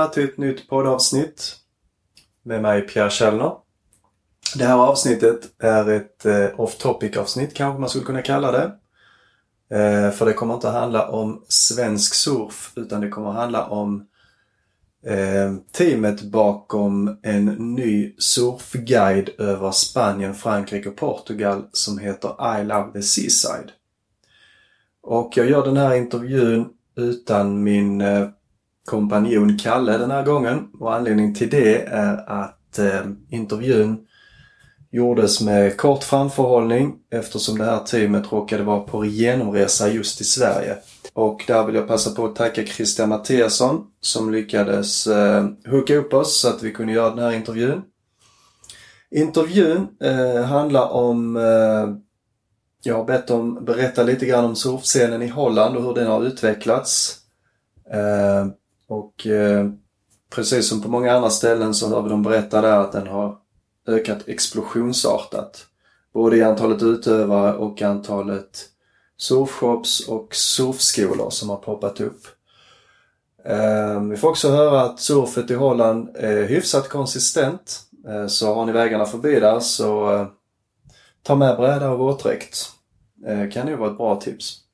välkomna till ett nytt poddavsnitt med mig Pierre Källner. Det här avsnittet är ett eh, off topic avsnitt kanske man skulle kunna kalla det. Eh, för det kommer inte att handla om svensk surf utan det kommer att handla om eh, teamet bakom en ny surfguide över Spanien, Frankrike och Portugal som heter I Love the Seaside. Och jag gör den här intervjun utan min eh, kompanjon Kalle den här gången och anledningen till det är att eh, intervjun gjordes med kort framförhållning eftersom det här teamet råkade vara på genomresa just i Sverige. Och där vill jag passa på att tacka Christian Mattiasson som lyckades eh, hooka upp oss så att vi kunde göra den här intervjun. Intervjun eh, handlar om eh, jag har bett dem berätta lite grann om surfscenen i Holland och hur den har utvecklats. Eh, och eh, precis som på många andra ställen så har de berättat där att den har ökat explosionsartat. Både i antalet utövare och antalet surfshops och surfskolor som har poppat upp. Eh, vi får också höra att surfet i Holland är hyfsat konsistent. Eh, så har ni vägarna förbi där så eh, ta med bräda och våtdräkt. Eh, kan ju vara ett bra tips.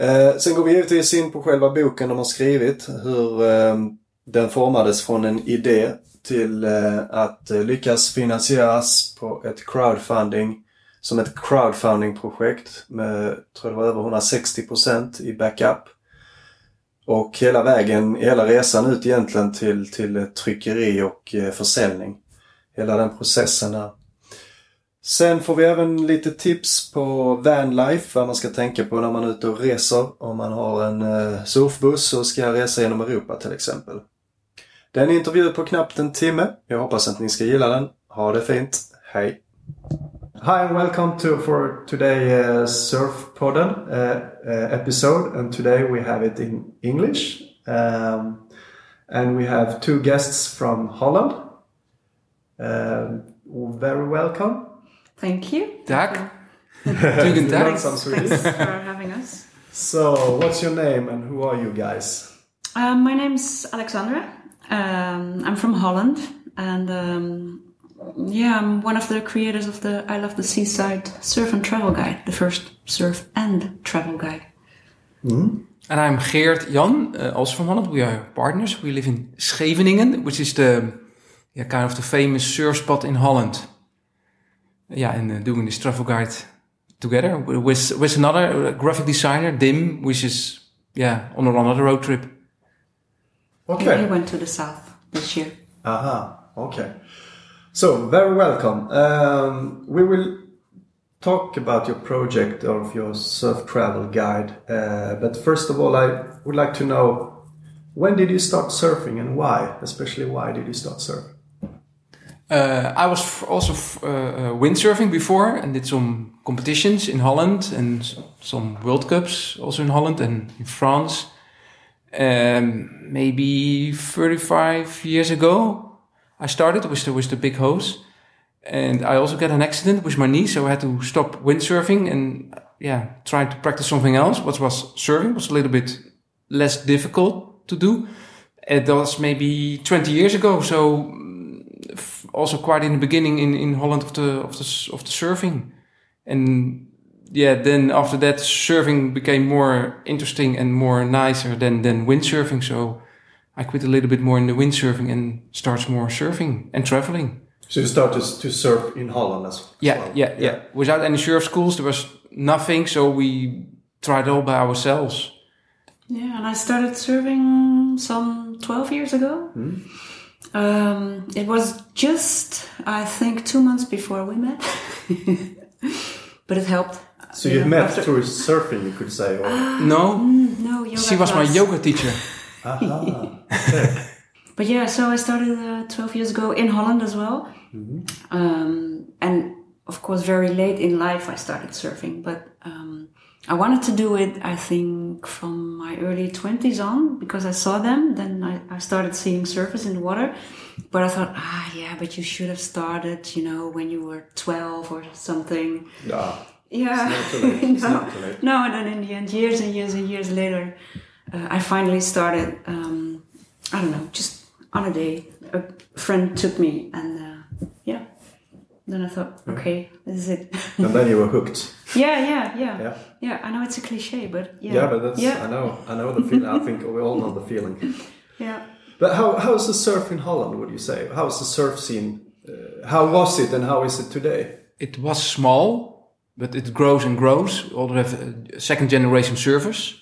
Eh, sen går vi givetvis in på själva boken de har skrivit. Hur ehm, den formades från en idé till eh, att eh, lyckas finansieras på ett crowdfunding som ett crowdfundingprojekt med, tror jag det var över 160% i backup. Och hela vägen, hela resan ut egentligen till, till tryckeri och eh, försäljning. Hela den processen där. Sen får vi även lite tips på vanlife, vad man ska tänka på när man är ute och reser. Om man har en eh, surfbuss och ska resa genom Europa till exempel. Det är en intervju på knappt en timme. Jag hoppas att ni ska gilla den. Ha det fint. Hej! Hi and welcome to for today eh, uh, Surf Podden uh, eh, uh, episode, and today we have it in English, um, and we have two guests from Holland. Um, very welcome. Thank you. Tack. Tusen tack. Thanks for having us. So, what's your name and who are you guys? Um, my name's Alexandra. Um, I'm from Holland, and um, yeah, I'm one of the creators of the I Love the Seaside Surf and Travel Guide, the first surf and travel guide. Mm. And I'm Geert Jan, uh, also from Holland. We are partners. We live in Scheveningen, which is the yeah, kind of the famous surf spot in Holland. Yeah, and uh, doing this travel guide together with with another graphic designer, Dim, which is yeah on another road trip. Okay. He went to the south this year. Aha. Okay. So, very welcome. Um, we will talk about your project of your surf travel guide. Uh, but first of all, I would like to know when did you start surfing and why? Especially, why did you start surfing? Uh, I was also uh, uh, windsurfing before and did some competitions in Holland and some World Cups also in Holland and in France. Um, maybe 35 years ago, I started with the, with the big hose. And I also got an accident with my knee, so I had to stop windsurfing and yeah, try to practice something else. What was surfing was a little bit less difficult to do. It was maybe 20 years ago, so also quite in the beginning in, in Holland of the of the of the surfing, and yeah, then after that surfing became more interesting and more nicer than than windsurfing. So I quit a little bit more in the windsurfing and starts more surfing and traveling. So you started to surf in Holland as, yeah, well? Yeah, yeah, yeah. Without any surf schools, there was nothing, so we tried all by ourselves. Yeah, and I started surfing some 12 years ago. Mm. Um, it was just, I think, two months before we met. but it helped. So you, met after... through surfing, you could say? Or... no. Mm, no, yoga She was class. my yoga teacher. but yeah, so I started uh, 12 years ago in Holland as well. Mm-hmm. Um, and of course, very late in life, I started surfing. But um, I wanted to do it, I think, from my early 20s on because I saw them. Then I, I started seeing surfers in the water. But I thought, ah, yeah, but you should have started, you know, when you were 12 or something. Yeah. Yeah. no, no, and then in the end, years and years and years later, uh, I finally started um, I don't know, just on a day, a friend took me, and uh, yeah. Then I thought, okay, this is it. And then you were hooked. yeah, yeah, yeah, Yeah. Yeah. I know it's a cliche, but yeah, Yeah, but that's yeah, I know I know the feeling. I think we all know the feeling. yeah. But how how is the surf in Holland? Would you say how is the surf scene? Uh, how was it and how is it today? It was small, but it grows and grows. We already have a second generation surfers.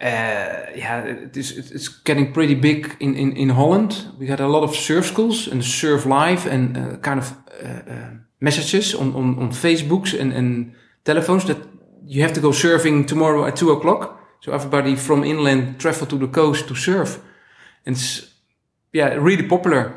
Uh, yeah, it is, it's getting pretty big in, in, in Holland. We got a lot of surf schools and surf live and uh, kind of uh, uh, messages on, on, on Facebooks and, and telephones that you have to go surfing tomorrow at two o'clock. So everybody from inland travel to the coast to surf. And it's, yeah, really popular.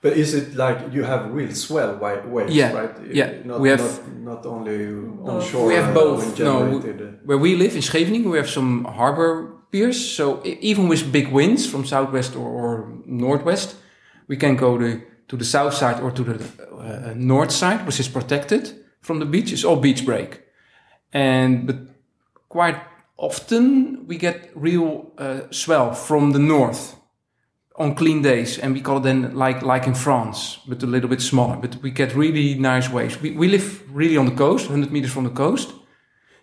But is it like you have real swell wa- waves, Yeah, right? yeah. Not, We have- not, not only onshore. We have both. No, generated, uh, where we live in Scheveningen, we have some harbor piers. So even with big winds from southwest or, or northwest, we can go to, to the south side or to the uh, north side, which is protected from the beach. It's all beach break. And but quite often we get real uh, swell from the north on clean days, and we call it then like like in France, but a little bit smaller. But we get really nice waves. We, we live really on the coast, 100 meters from the coast,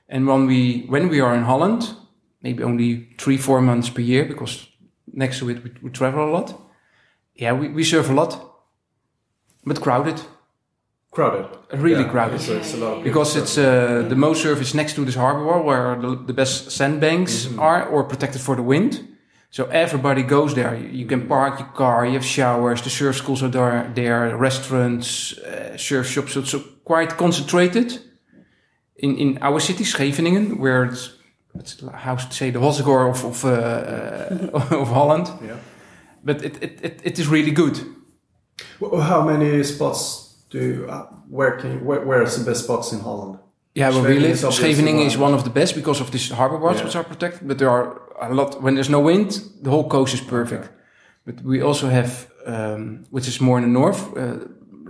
and when we when we are in Holland, maybe only three four months per year because next to it we, we travel a lot. Yeah, we, we surf a lot, but crowded, crowded. really Yeah, crowded. So it's a lot Because it's uh, the most surf is next to this harbor wall where the, the best sandbanks are or protected for the wind. So everybody goes there. You, you can park your car, you have showers, the surf schools are there, there restaurants, uh, surf shops. So it's uh, quite concentrated. In, in our city, Scheveningen, where it's, it's how to say, the Hossegor of, of, uh, uh, of Holland. Yeah. But it, it, it, it is really good. Well, How many spots do uh, where can you, where, where is the best spots in Holland? Yeah, where we live, is Scheveningen is one. of the best because of these harbor bars Yeah. which are protected. But there are a lot when there's no wind, the whole coast is perfect. But we also have, um, which is more in the north, uh,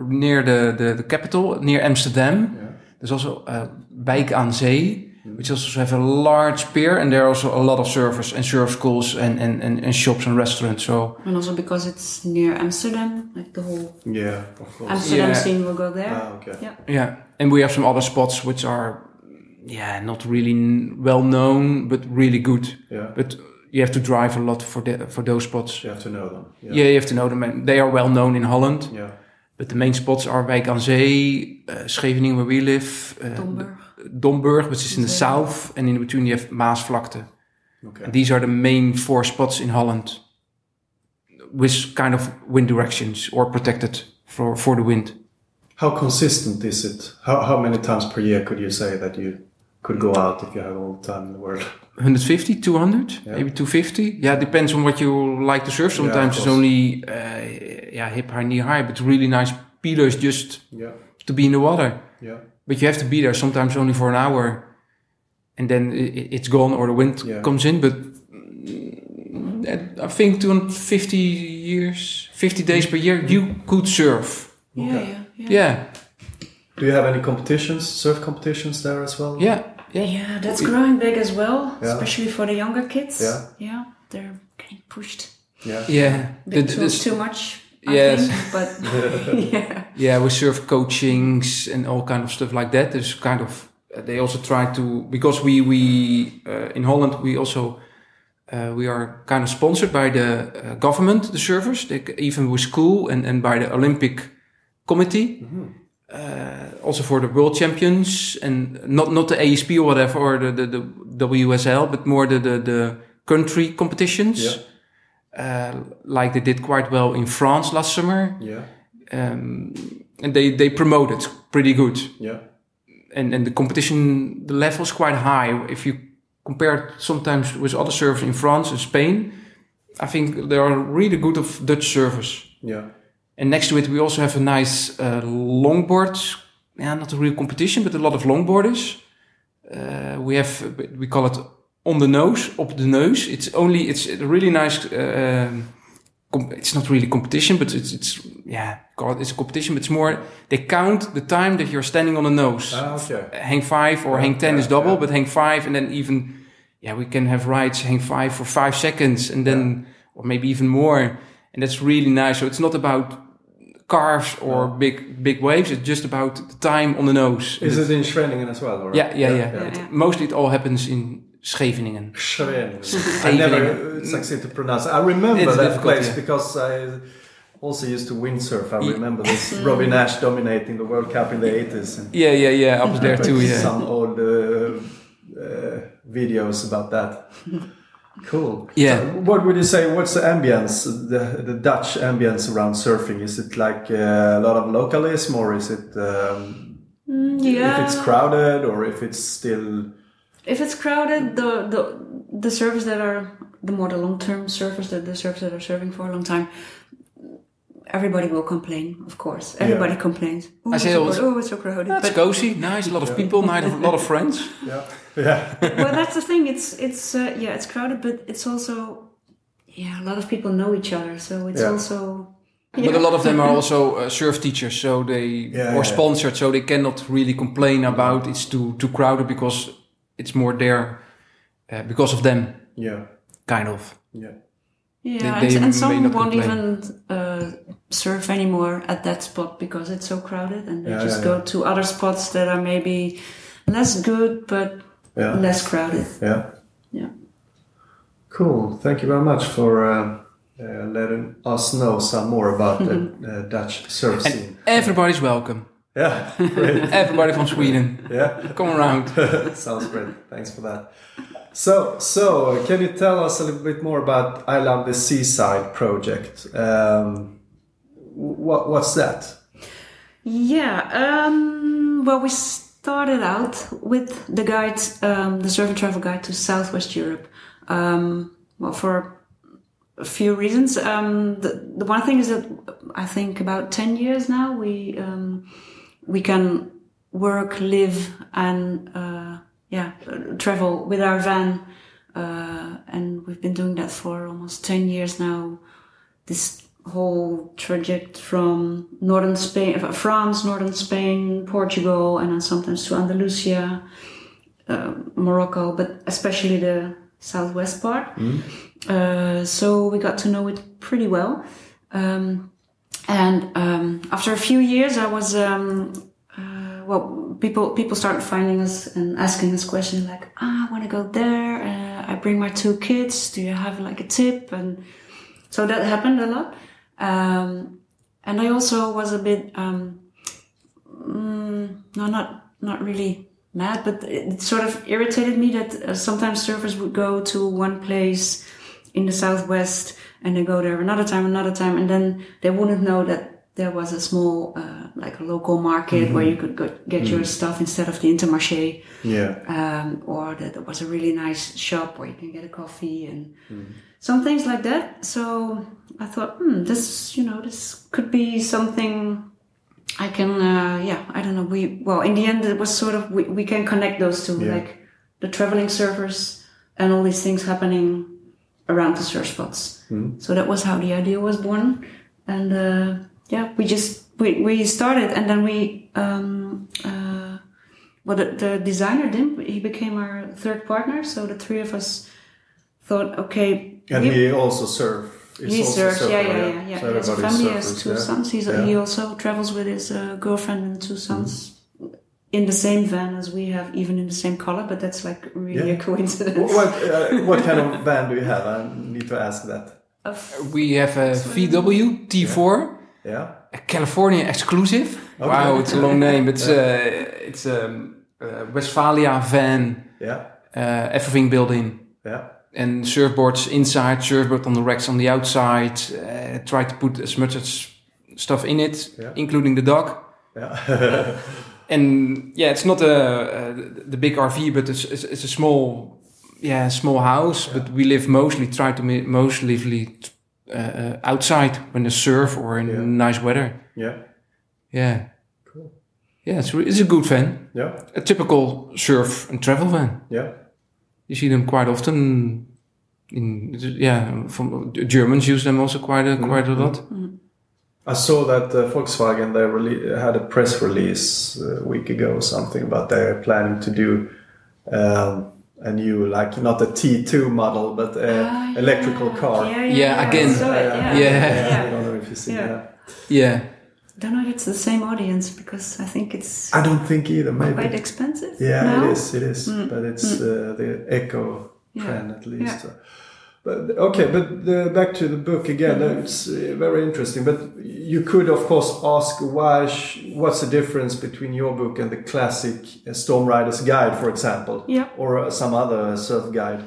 near the, the the capital, near Amsterdam. Yeah. There's also uh, Wijk aan Zee, which also have a large pier, and there are also a lot of surfers and surf schools and and, and, and shops and restaurants. So And also because it's near Amsterdam, like the whole Yeah, of course. Amsterdam Yeah. scene will go there. Ah, okay. Yeah. yeah, and we have some other spots which are, yeah, not really n- well known, but really good. Yeah. But you have to drive a lot for the, for those spots. You have to know them. Yeah. you have to know them. and They are well known in Holland, Yeah. but the main spots are Wijk aan Zee, uh, Scheveningen, where we live, uh, Domburg. Domburg, which is in the south, and in between you have Maasvlakte. Okay. And these are the main four spots in Holland, with kind of wind directions or protected for for the wind. How consistent is it? How, how many times per year could you say that you could go out if you have all the time in the world? 150, 200, Yeah. maybe 250. Yeah, it depends on what you like to surf. Yeah, Sometimes it's only uh, yeah hip high, knee high, but really nice pillars just Yeah. to be in the water. Yeah. But you have to be there sometimes only for an hour, and then i- i- it's gone or the wind Yeah. comes in. But mm, I think 250 years, 50 days per year, you could surf. Yeah, Okay. yeah, yeah. Yeah, Do you have any competitions, surf competitions there as well? yeah, yeah. Yeah, that's growing big as well, Yeah. especially for the younger kids. Yeah. Yeah, they're getting pushed Yeah. Yeah, a The- bit the- too, this- too much. I Yes. think, but yeah, yeah, we serve coachings and all kind of stuff like that. There's kind of uh, they also try to because we we uh, in Holland we also uh, we are kind of sponsored by the uh, government, the servers, they, even with school and and by the Olympic Committee. Uh, also for the world champions and not not the ASP or whatever or the the, the WSL, but more the the, the country competitions. Yeah. Uh, like they did quite well in France last summer Yeah. um, and they they promote it pretty good Yeah. and and the competition the level is quite high if you compare it sometimes with other surfers in France and Spain I think there are really good of Dutch surfers Yeah. and next to it we also have a nice uh, longboard yeah not a real competition but a lot of longboarders uh, we have we call it on the nose op the neus it's only it's a really nice uh, um, it's not really competition, but it's it's yeah, God, it's a competition. But it's more they count the time that you're standing on the nose. Ah, okay. hang five or Yeah, hang ten yeah, is double, yeah. but hang five and then even yeah, we can have rides hang five for five seconds and then or maybe even more, and that's really nice. So it's not about cars or big big waves. It's just about the time on the nose. Is it in Schwenningen as well? Or? Yeah, yeah, yeah. It- yeah. mostly it all happens in Scheveningen. Schwenningen. I never uh, succeed to pronounce it. I remember It's that place yeah. because I also used to windsurf. I Ye- remember this Robby Naish dominating the World Cup in the 80s. Yeah, yeah, yeah. I was there too. Yeah. Some old uh, uh, videos about that. Cool. Yeah. So what would you say? What's the ambience, the, the Dutch ambience around surfing? Is it like uh, a lot of localism, or is it um, yeah. if it's crowded, or if it's still? If it's crowded, the the the surfers that are the more the long term servers the, the surfers that are serving for a long time, everybody will complain. Of course, everybody complains. Oh, I it's say so all- crowded. Oh, it's so crowded. That's But cozy, nice, a lot of people, nice, a lot of friends. Yeah. Yeah. well, that's the thing. It's it's uh, yeah, it's crowded, but it's also yeah, a lot of people know each other, so it's Yeah. also. But a lot of them are also uh, surf teachers, so they Yeah, or yeah. sponsored, so they cannot really complain about it's too too crowded because it's more there uh, because of them, Yeah. kind of. Yeah. Yeah, They- and, they and may some won't complain. even uh, surf anymore at that spot because it's so crowded, and they Yeah, just yeah, go to other spots that are maybe less good but Yeah. less crowded. Yeah. Yeah. Cool. Thank you very much for uh, uh, letting us know some more about the uh, Dutch surf scene. And everybody's welcome. Yeah. Great. Everybody from Sweden, yeah. come around. Sounds great. Thanks for that. So, so can you tell us a little bit more about I Love the Seaside project? Um, what what's that? Yeah. Um, well, we started out with the guide, um, the surf and travel guide to Southwest Europe. Um, well, for a few reasons. Um, the, the one thing is that I think about ten years now we um, we can work, live, and uh, yeah, travel with our van, uh, and we've been doing that for almost ten years now. This whole traject from northern Spain, uh, France, northern Spain, Portugal, and then sometimes to Andalusia, uh, Morocco, but especially the southwest part. Uh, so we got to know it pretty well. Um, and um, after a few years, I was um, uh, well. People people started finding us and asking us questions like, "Ah, I want to go there. Uh, I bring my two kids. Do you have like a tip?" And so that happened a lot. Um, and I also was a bit um, mm, no, not not really mad, but it sort of irritated me that uh, sometimes surfers would go to one place in the southwest and they go there another time, another time, and then they wouldn't know that there was a small, uh, like a local market where you could go, get your stuff instead of the Intermarché, Yeah. um, or that there was a really nice shop where you can get a coffee and some things like that. So I thought, hmm, this, you know, this could be something I can, uh, yeah, I don't know. We, well, in the end, it was sort of, we, we can connect those two, Yeah. like the traveling surfers and all these things happening around the surf spots. So that was how the idea was born. And, uh, yeah, we just, we, we started and then we, um, uh, well, the, the designer, Dim, he became our third partner. So the three of us thought, okay, And we- he also surf. he also surfs, surfer, yeah, yeah, yeah, yeah. So he has a family, he has two yeah. sons. He's, Yeah. He also travels with his uh, girlfriend and two sons in the same van as we have, even in the same color. But that's like really Yeah. a coincidence. What what, uh, what kind of van do you have? I need to ask that. We have a VW T4, Yeah. a California exclusive. Wow, it's a long name. It's a it's um, uh, Westfalia van, Yeah. uh, everything built in. Yeah. and surfboards inside, surfboard on the racks on the outside. Uh, try to put as much as stuff in it, Yeah. including the dog. Yeah. And yeah, it's not a, a the big RV, but it's, it's it's a small yeah small house. But we live mostly try to mostly uh, uh, outside when there's surf or in Yeah. nice weather. yeah. Yeah, Cool. yeah, it's it's a good van, Yeah. a typical surf and travel van. Yeah. You see them quite often. In yeah, from Germans use them also quite a, quite a lot. I saw that uh, Volkswagen they rele- had a press release uh, a week ago or something about they're planning to do um, a new like not a T2 model but a Ah, electrical car. Yeah, Yeah, again. I saw it, yeah. Yeah. I don't know if you see Yeah. that. Yeah. I don't know if it's the same audience because I think it's I don't think either. Maybe. quite expensive. Yeah, now. it is. It is. But it's uh, the eco Yeah. trend at least. Yeah. But okay, but the, back to the book again. Mm-hmm. It's uh, very interesting. But you could, of course, ask why. Sh- what's the difference between your book and the classic uh, Storm Rider's Guide, for example? Yeah. Or uh, some other surf guide.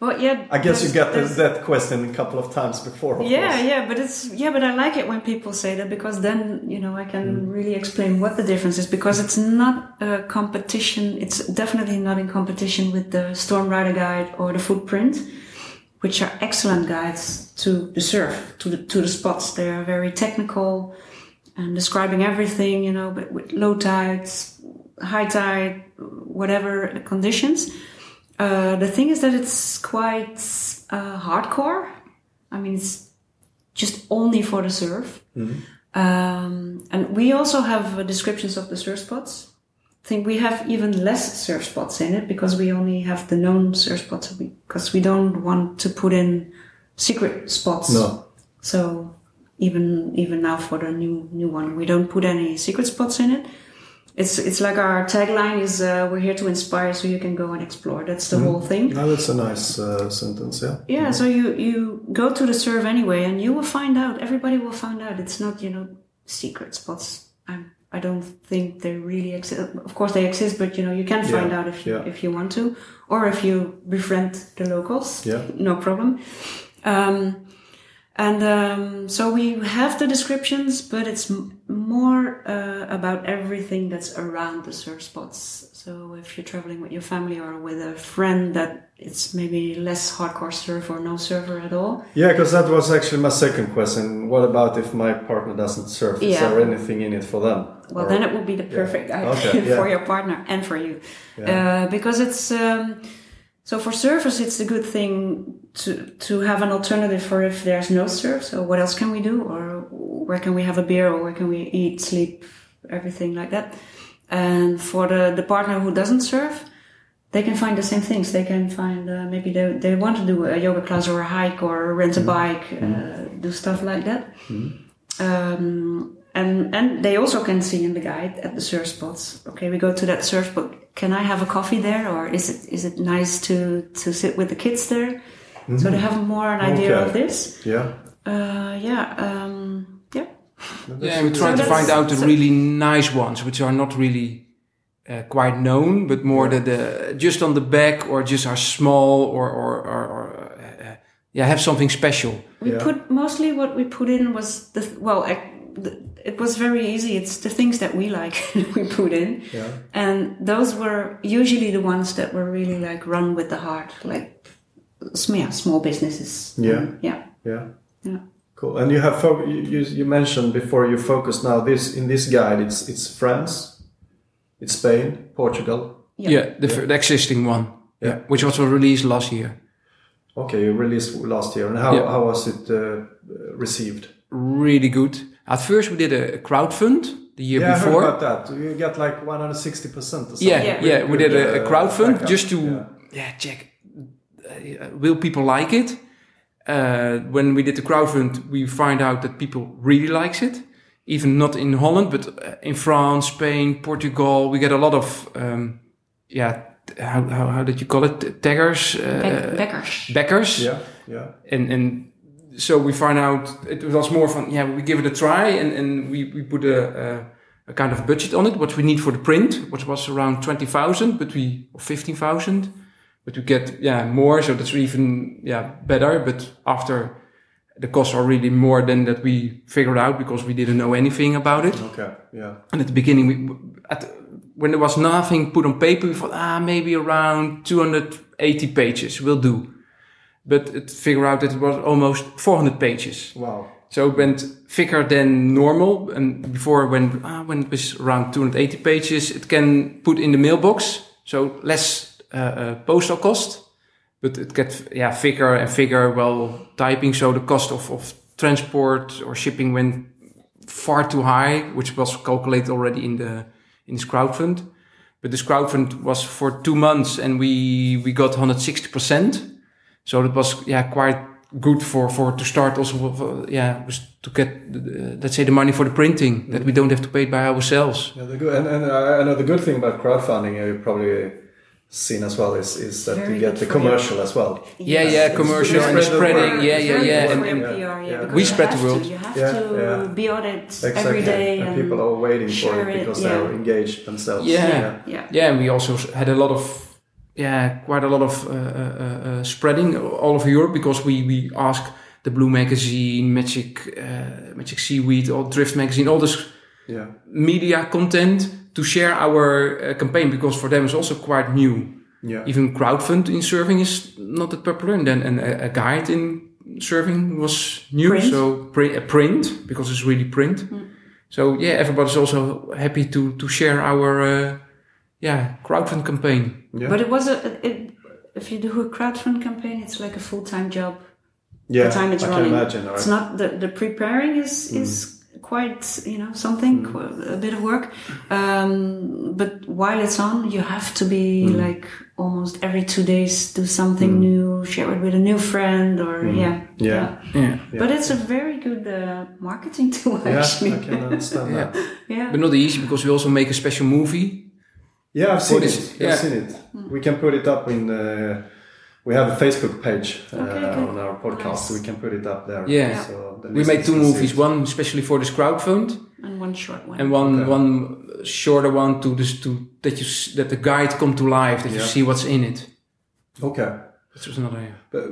Well, yeah. I guess you got the, that question a couple of times before. Of yeah, course. yeah, but it's yeah, but I like it when people say that because then you know I can Mm. really explain what the difference is because it's not a competition. It's definitely not in competition with the Storm Rider Guide or the Footprint, which are excellent guides to the surf to the to the spots. They are very technical and describing everything, you know, but with low tides, high tide, whatever conditions. Uh, the thing is that it's quite uh, hardcore. I mean, it's just only for the surf. Um, and we also have uh, descriptions of the surf spots. I think we have even less surf spots in it because we only have the known surf spots because we don't want to put in secret spots. No. So even even now for the new new one, we don't put any secret spots in it. It's it's like our tagline is uh, we're here to inspire, so you can go and explore. That's the whole thing. No, that's a nice uh, sentence. Yeah. Yeah, so you you go to the surf anyway, and you will find out. Everybody will find out. It's not you know secret spots. I'm, I don't think they really exist. Of course, they exist, but you know you can find Yeah, out if you yeah. if you want to, or if you befriend the locals. Yeah. no problem. Um, and um, so we have the descriptions, but it's m- more uh, about everything that's around the surf spots. So if you're traveling with your family or with a friend that it's maybe less hardcore surf or no surfer at all. Yeah, because that was actually my second question. What about if my partner doesn't surf? Is there anything in it for them? Well, Or- then it will be the perfect guide Okay, yeah. for your partner and for you, Yeah. uh, because it's um, so for surfers it's a good thing to to have an alternative for if there's no surf. So what else can we do, or where can we have a beer, or where can we eat, sleep, everything like that. And for the the partner who doesn't surf, they can find the same things. They can find uh, maybe they they want to do a yoga class or a hike or rent a bike, uh, do stuff like that. Um, and and they also can see in the guide at the surf spots. Okay, we go to that surf spot. Can I have a coffee there, or is it is it nice to to sit with the kids there? So they have more an idea Okay. of this. Yeah. Uh, yeah, um, yeah. Yeah, we try So to find out the so- really nice ones, which are not really uh, quite known, but more the, the just on the back or just are small or or, or, or uh, uh, yeah have something special. We Yeah. put mostly what we put in was the well, I, the, it was very easy. It's the things that we like we put in, Yeah. and those were usually the ones that were really like run with the heart, like sm- yeah, small businesses. Yeah. Um, yeah, Yeah. yeah. Cool. And you have fo- you, you you mentioned before you focus now this in this guide it's it's France, it's Spain, Portugal. Yeah, Yeah. the, f the existing one, Yeah. which was released last year. Okay, you released last year, and how Yeah. how was it uh, received? Really good. At first, we did a crowdfund the year yeah, I heard before. about that. You get like one hundred sixty percent or something. Yeah, Yeah. yeah, we did a, a crowdfund backup, just to yeah. yeah, check uh, will people like it. Uh, when we did the crowdfund, we find out that people really likes it. Even not in Holland, but uh, in France, Spain, Portugal, we get a lot of um, yeah. How, how how did you call it? Taggers, uh, Bek- Bekkers. backers, Yeah, yeah. and and so we find out it was more fun. Yeah, we give it a try, and and we we put a, a, a kind of budget on it, what we need for the print, which was around twenty thousand, but we or fifteen thousand, but we get yeah more, so that's even yeah better. But after the costs are really more than that we figured out because we didn't know anything about it. Okay, yeah. And at the beginning, we, at, when there was nothing put on paper, we thought, ah, maybe around 280 pages will do. But it figured out that it was almost 400 pages. Wow. So it went thicker than normal. And before, when, ah, when it was around 280 pages, it can put in the mailbox. So less uh, uh, postal cost. But it gets yeah, thicker and thicker while typing. So the cost of, of transport or shipping went far too high, which was calculated already in the in this crowdfund. but this crowdfund was for two months, and we we got 160 percent. So that was yeah quite good for for to start also uh, yeah was to get uh, let's say the money for the printing that we don't have to pay it by ourselves. Yeah, the good, and, and uh, I know the good thing about crowdfunding, uh, you probably seen as well, is, is that Very you get the for you. commercial as well. Yeah, Yes. yeah, commercial and the spread the spreading. word. Yeah, yeah, yeah. good And, and PR, yeah. yeah, because We you spread the have to- word. You have Yeah, to yeah. be on it Exactly. every day, and, and, people are waiting for share it it, because yeah. they're engaged themselves. Yeah. yeah. yeah, and we also had a lot of yeah, quite a lot of uh, uh, uh, spreading all over Europe because we we ask the Blue Magazine, Magic uh, Magic Seaweed, or Drift Magazine, all this yeah. media content to share our uh, campaign because for them it's also quite new. Yeah. Even crowdfund in surfing is not that popular, and then and a, a guide in surfing was new, Print. so pri- a print because it's really print. So yeah, everybody's also happy to to share our uh, yeah crowdfund campaign. Yeah. But it was a it, if you do a crowdfund campaign, it's like a full time job. yeah. the time it's I running. can imagine. Right? It's not the the preparing is mm. is quite you know something mm. qu- a bit of work, um, but while it's on, you have to be mm. like almost every two days do something new, share it with a new friend, or yeah, Yeah. Yeah, But it's a very good uh, marketing tool yeah, actually. I can understand yeah, yeah. but not easy because we also make a special movie. Yeah, I've seen What it. is- I've yeah. seen it. We can put it up in. Uh, we have a Facebook page uh, Okay, good. on our podcast, so we can put it up there. Yeah. So the We made two movies, one especially for this crowdfund, and one short one. and one Okay. one shorter one to this to that you that the guide come to life, that you see what's in it. Okay. That was another. Yeah. But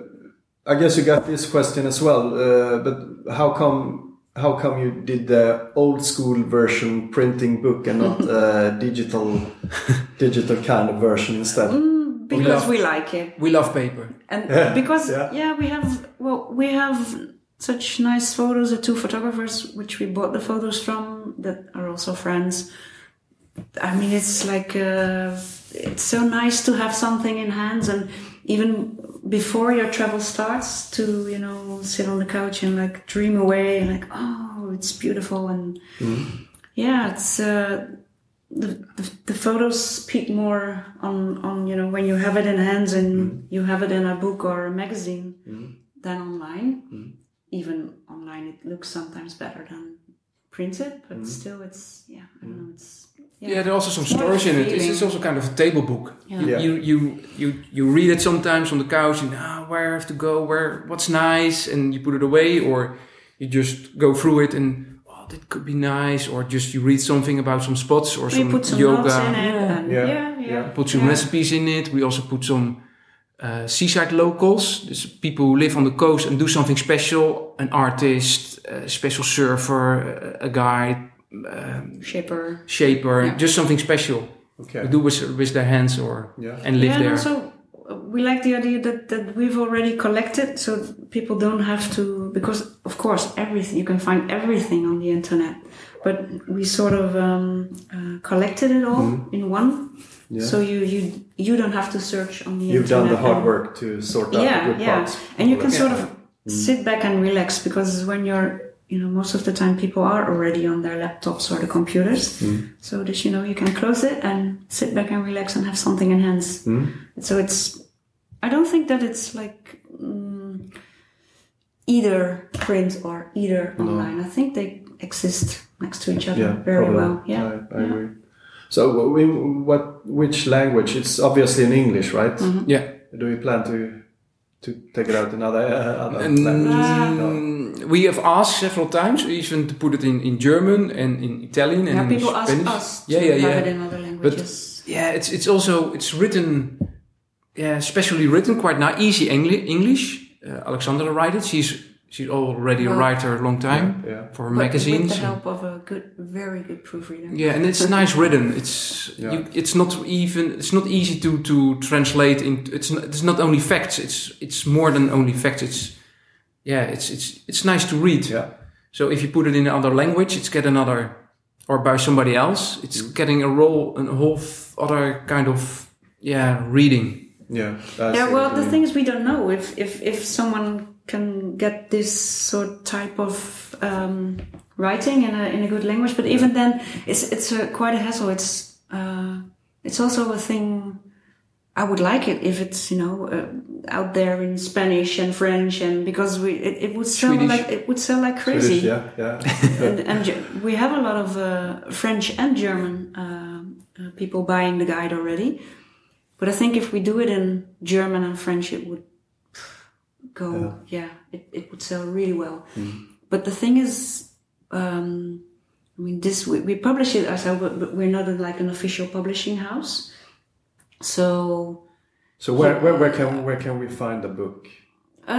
I guess you got this question as well. Uh, but how come? How come you did the old school version printing book and not uh, digital, digital kind of version instead? because love- we like it. We love paper. and Yeah, because yeah. yeah. we have well we have such nice photos the two photographers which we bought the photos from that are also friends i mean it's like uh, it's so nice to have something in hands and even before your travel starts to you know sit on the couch and like dream away and like oh it's beautiful and mm-hmm. yeah it's uh the, the, the photos speak more on, on you know when you have it in hands and mm-hmm. you have it in a book or a magazine mm-hmm. than online. Even online, it looks sometimes better than printed, but still, it's yeah, I don't know, it's Yeah, there are also some It's stories in it. It's, feeling. it's also kind of a table book. Yeah. Yeah. You you you you read it sometimes on the couch and ah, where I have to go, where what's nice, and you put it away, or you just go through it and oh, that could be nice, or just you read something about some spots or we some, put some yoga. in it, and Yeah. yeah, yeah, Yeah. Put some yeah. recipes in it. We also put some uh, seaside locals, dus people who live on the coast and do something special. An artist, a special surfer, a guide, um, shaper. shaper, Yeah. just something special. Okay. Do with, with their hands or Yeah. and live yeah, and there. also uh, we like the idea that, that we've already collected, so people don't have to because of course everything you can find everything on the internet, but we sort of um, uh, collected it all in one. Yeah. so you you you don't have to search on the You've done the hard work to sort out the Yeah, good yeah, parts. and you can sort of sit back and relax because when you're you know most of the time people are already on their laptops or the computers so that you know you can close it and sit back and relax and have something in hands so it's i don't think that it's like mm, either print or either online i think they exist next to each other Yeah, very probably. well yeah, I, I agree. So, in what which language? It's obviously in English, right? Mm-hmm. yeah. Do you plan to to take it out in other uh, other And, languages? No. We have asked several times, even to put it in, in German and in Italian and Yeah, in people ask Spanish. us to yeah, yeah, have yeah. it in other languages Yeah, it's it's also it's written, yeah, specially written, quite not easy Engli- English. Uh, Alexandra write it. She's she's already a writer a long time Yeah. for But magazines. with the help of a good very good proofreader Yeah, and it's nice written. It's Yeah. you, it's not even it's not easy to to translate into. It's not, it's not only facts. It's it's more than only facts. It's yeah, it's it's it's nice to read. Yeah. So if you put it in another language, it's get another, or by somebody else, it's Mm. getting a role, a whole other kind of yeah reading. Yeah. Yeah well the mean. thing is we don't know if if if someone can get this sort type of um, writing in a in a good language but even then it's it's a, quite a hassle it's uh, it's also a thing. I would like it if it's you know uh, out there in Spanish and French and because we it, it would sell Swedish. like it would sell like crazy. Swedish, yeah, yeah. and, and we have a lot of uh, French and German uh, uh, people buying the guide already. But I think if we do it in German and French, it would go. Yeah, it, it would sell really well. But the thing is, um, I mean, this we, we publish it ourselves, but, but we're not like an official publishing house. So So where, where, where can where can we find the book? uh,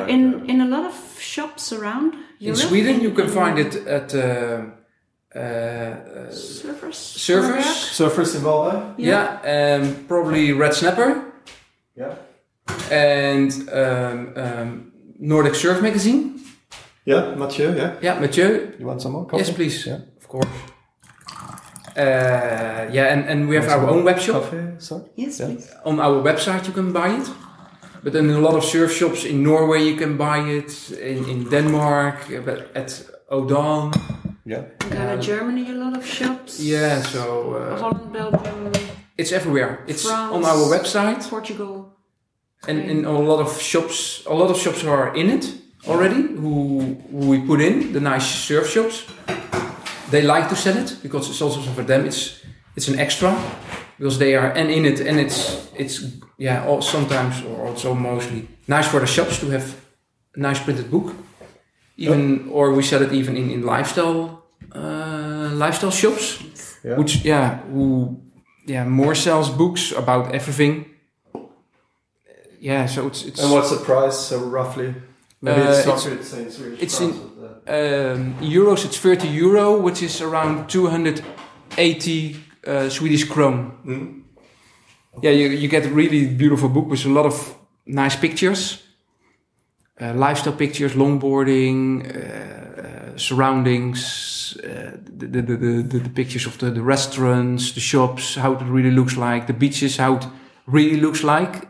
like in to- in a lot of shops around In Sweden, you can find it at uh, uh, uh, Surfers. Surfers. Surfers in Varberg? Yeah, um, probably Red Snapper Yeah. and um, um, Nordic Surf Magazine. Yeah, Mathieu, yeah. Yeah, Mathieu. You want some more coffee? Yes, please. Yeah. Of course. Uh, yeah, and, and we have our own web shop. Coffee, sorry? Yes, Yeah. please. On our website, you can buy it. But in a lot of surf shops in Norway, you can buy it. In, in Denmark, uh, but at Odan. Yeah. We got in Germany a lot of shops. Yeah, so uh, Holland, Belgium, it's everywhere. It's France, on our website. Portugal. And in a lot of shops, a lot of shops are in it already. Who, who we put in the nice surf shops. They like to sell it because it's also for them. It's it's an extra because they are and in it and it's it's yeah. All, sometimes or also mostly nice for the shops to have a nice printed book. Even or we sell it even in in lifestyle uh, lifestyle shops, Yeah. which yeah who yeah more sells books about everything. Yeah, so it's it's And what's the price, so roughly? Maybe Uh, it's it's- it's it's in- um, euros. It's 30 euro, which is around 280 uh, Swedish krone. mm. Yeah, you, you get a really beautiful book with a lot of nice pictures, uh, lifestyle pictures, longboarding, uh, uh, surroundings, uh, the, the, the, the, the pictures of the, the restaurants, the shops, how it really looks like, the beaches, how it really looks like.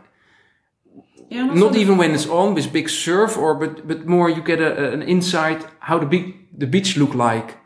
Yeah, and also Not even when it's on with big surf, or but but more you get a, a- an insight how the big the beach look like,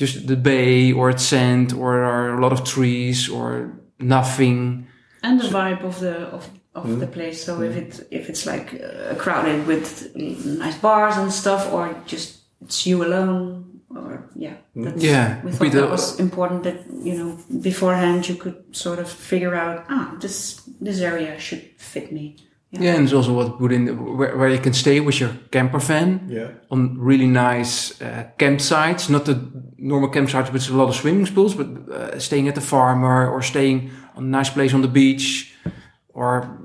just the bay or it's sand or are a lot of trees or nothing. and the vibe of the of, of the place. So if it if it's like uh, crowded with nice bars and stuff, or just it's you alone, or yeah, that's, Yeah, we be thought the- that was important. That you know beforehand you could sort of figure out ah this this area should fit me. Yeah, and it's also what put in the, where, where you can stay with your camper van Yeah. on really nice uh, campsites, not the normal campsites with a lot of swimming pools, but uh, staying at the farmer or staying on a nice place on the beach, or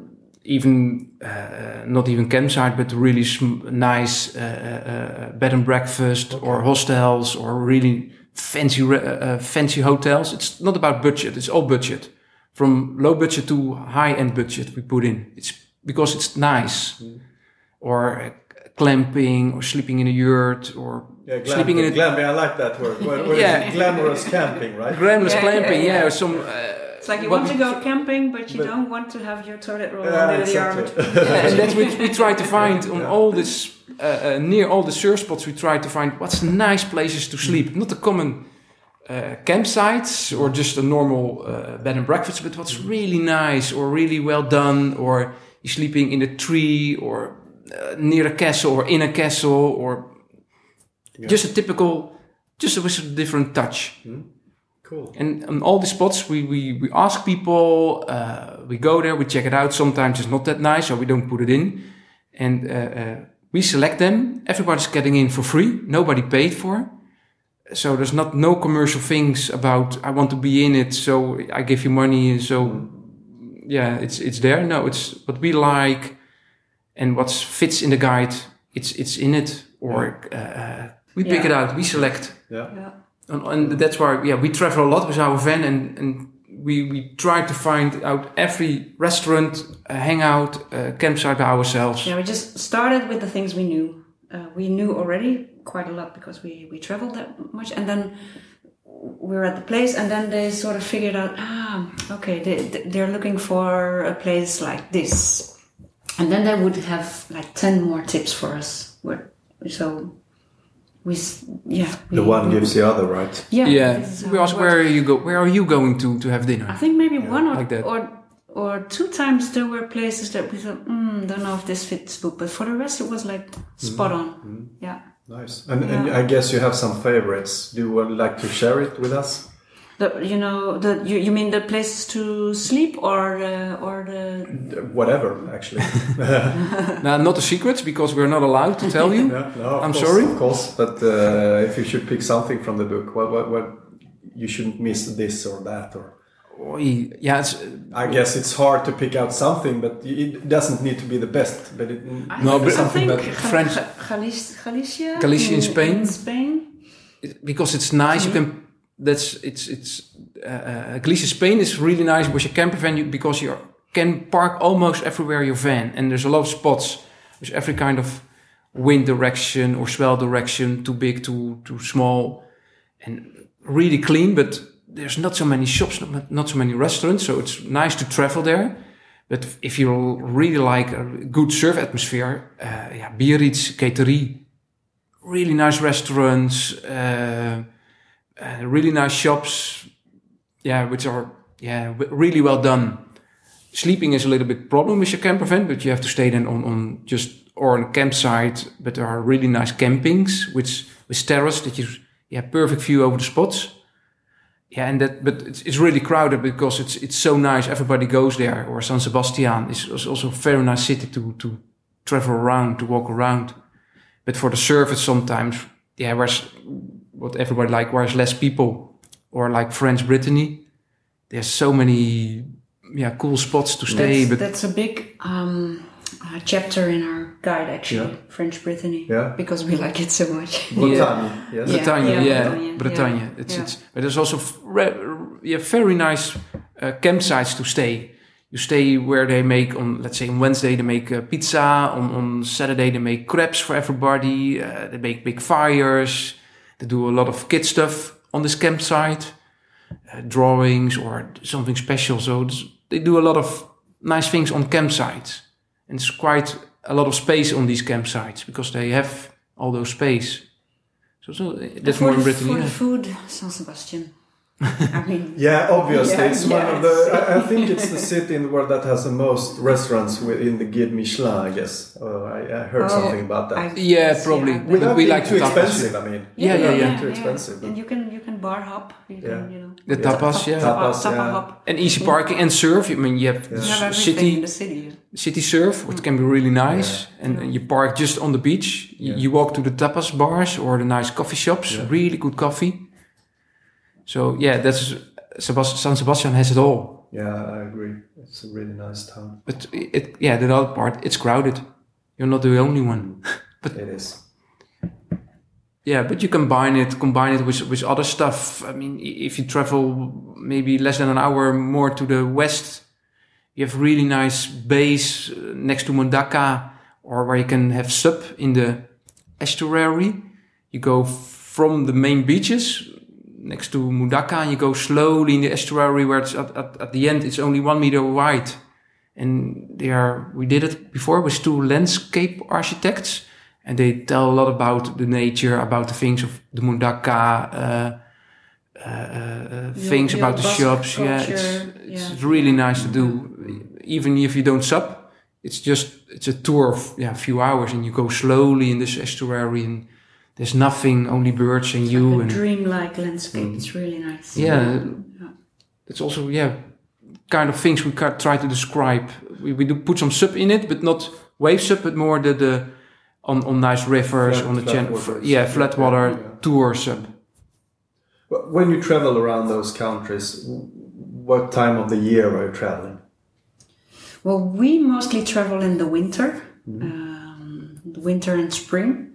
even uh, not even campsite, but really sm- nice uh, uh, uh, bed and breakfast or hostels or really fancy re- fancy hotels. It's not about budget; it's all budget, from low budget to high end budget. We put in it's because it's nice, or uh, clamping or sleeping in a yurt or Yeah, sleeping in a glamping, I like that word. What, what is Yeah. Glamorous camping, right? glamorous Yeah, clamping. yeah, Yeah, yeah. or some. Uh, It's like you what want to go camping, but you But- don't want to have your toilet roll Yeah, under the arm. Yeah, and that's what we try to find on Yeah. all this uh, uh, near all the surf spots. We try to find what's nice places to sleep, not the common uh, campsites or just a normal uh, bed and breakfast, but what's really nice or really well done, or you're sleeping in a tree or uh, near a castle or in a castle or just a typical, just with a different touch. Cool. And on all the spots, we, we, we ask people, uh, we go there, we check it out. Sometimes it's not that nice, so we don't put it in. And uh, uh, we select them. Everybody's getting in for free. Nobody paid for. So there's not no commercial things about I want to be in it, so I give you money. And so yeah, it's it's there. No, it's what we like and what fits in the guide. It's it's in it, or uh, uh, we pick Yeah. it out. We select. Yeah. Yeah. And, and that's why, yeah, we travel a lot with our van and, and we, we try to find out every restaurant, uh, hangout, uh, campsite by ourselves. Yeah, we just started with the things we knew. Uh, we knew already quite a lot because we, we traveled that much. And then we were at the place, and then they sort of figured out ah, okay, they, they're looking for a place like this. And then they would have like 10 more tips for us. So we s- yeah The one gives the other, right? yeah Yeah. this We it ask works. where are you go? Where are you going to to have dinner? I think maybe one or, like that. or or two times there were places that we thought, mm, don't know if this fits book, but for the rest it was like spot on. Yeah. Nice. And, and I guess you have some favorites. Do you would like to share it with us? The, you know, the you, you mean the places to sleep or uh, or the Whatever, actually. Now, not the secrets because we're not allowed to tell you. Yeah, no, I'm course, sorry? Of course, but uh, if you should pick something from the book, what, what, what you shouldn't miss this or that, or Oei, Yeah, it's, I guess it's hard to pick out something, but it doesn't need to be the best. But it, No, I but- something think that French- Galicia, Galicia, Galicia in Spain. In Spain. because it's nice. You can. That's it's it's. Uh, uh, Galicia, Spain is really nice with your camper van you, because you can park almost everywhere your van, and there's a lot of spots with every kind of wind direction or swell direction, too big, too too small, and really clean. But there's not so many shops, not, so many restaurants, so it's nice to travel there. But if you really like a good surf atmosphere, uh, yeah, Biarritz, Guéthary, really nice restaurants, uh, uh, really nice shops, yeah, which are yeah really well done. Sleeping is a little bit problem with your camper van, but you have to stay then on, on just or on a campsite. But there are really nice campings which with terrace that you yeah perfect view over the spots. Yeah, and that but it's, it's really crowded because it's it's so nice. Everybody goes there. Or San Sebastian is, is also a very nice city to to travel around, to walk around. But for the service, sometimes, yeah, where's what everybody like, where's less people, or like French Brittany, there's so many, yeah, cool spots to stay. That's, but that's a big um, uh, chapter in our guide, actually, Yeah. French Brittany. Yeah. Because we like it so much. Bretagne, yes. Yeah. Bretagne, yeah, yeah, Bretagne. Bretagne, It's, yeah. it's, but there's also f- re- yeah, very nice uh, campsites to stay. You stay where they make on, let's say on Wednesday they make uh, pizza. On, on Saturday they make crepes for everybody. Uh, they make big fires. They do a lot of kid stuff on this campsite, uh, drawings or something special. So they do a lot of nice things on campsites, and it's quite a lot of space on these campsites because they have all those space. So, so that's for more in Britain. For yeah. food, San Sebastian. I mean, Yeah, obviously, Yeah, it's one of the. I, I think it's the city in the world that has the most restaurants within the Guide Michelin. I guess. Uh, I, I heard Oh, something about that. I- Yeah, probably. I bet. Without we being like too the tapas. expensive, I mean. Yeah, yeah, yeah. Too expensive. And you can you can bar hop. You Yeah. can, you know. The tapas, yeah. Tapas, yeah. hop. And easy parking and surf. I mean, you have Yeah. You have s- in city the city. city surf, which can be really nice. And Yeah. you park just on the beach. You, Yeah. you walk to the tapas bars or the nice coffee shops. Yeah. Really good coffee. So yeah, that's San Sebastian has it all. Yeah, I agree. It's a really nice town. But it, yeah, the other part, it's crowded. You're not the only one. but It is. Yeah, but you combine it, combine it with with other stuff. I mean, if you travel maybe less than an hour more to the west, you have really nice bays uh, next to Mundaka, or where you can have sub in the estuary. You go from the main beaches next to Mundaka, and you go slowly in the estuary, where it's at, at, at the end it's only one meter wide. And they are, we did it before with two landscape architects and they tell a lot about the nature, about the things of the Mundaka, uh, uh, uh, things your about the shops. Yeah, it's, it's really nice to do. Even if you don't sub, it's just, it's a tour of yeah, a few hours and you go slowly in this estuary and there's nothing, only birds and you. a and dreamlike landscape. It's really nice. yeah, Yeah. it's also, yeah, kind of things we ca- try to describe. We, we do put some sub in it, but not wave sub, but more the, the on, on nice rivers, Flat- on the channel. Yeah, flat water Yeah. tour sub. When you travel around those countries, what time of the year are you traveling? Well, we mostly travel in the winter, um, winter and spring,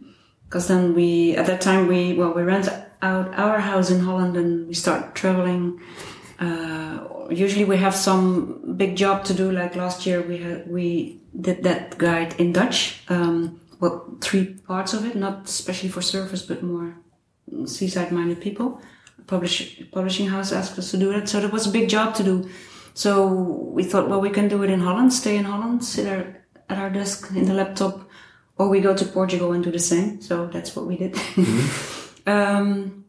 because then we at that time we well we rent out our house in Holland and we start traveling. Uh, usually we have some big job to do. Like last year we had we did that guide in Dutch. Um, well, three parts of it, not especially for surfers, but more seaside-minded people. Publish, publishing house asked us to do that, so that was a big job to do. So we thought, well, we can do it in Holland, stay in Holland, sit our, at our desk in the laptop, or we go to Portugal and do the same. So that's what we did. um,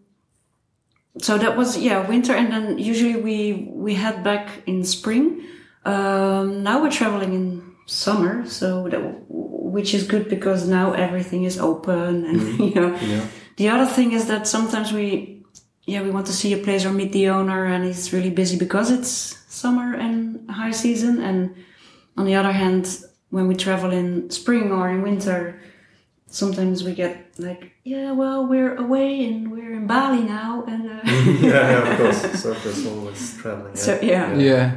so that was yeah winter, and then usually we we head back in spring. Um, now we're traveling in summer, so that which is good because now everything is open, and you know. Yeah. The other thing is that sometimes we yeah we want to see a place or meet the owner, and he's really busy because it's summer and high season, and on the other hand, when we travel in spring or in winter, sometimes we get like, yeah, well, we're away and we're in Bali now, and uh, yeah, yeah, of course. Surfers always traveling. Yeah. so yeah. Yeah.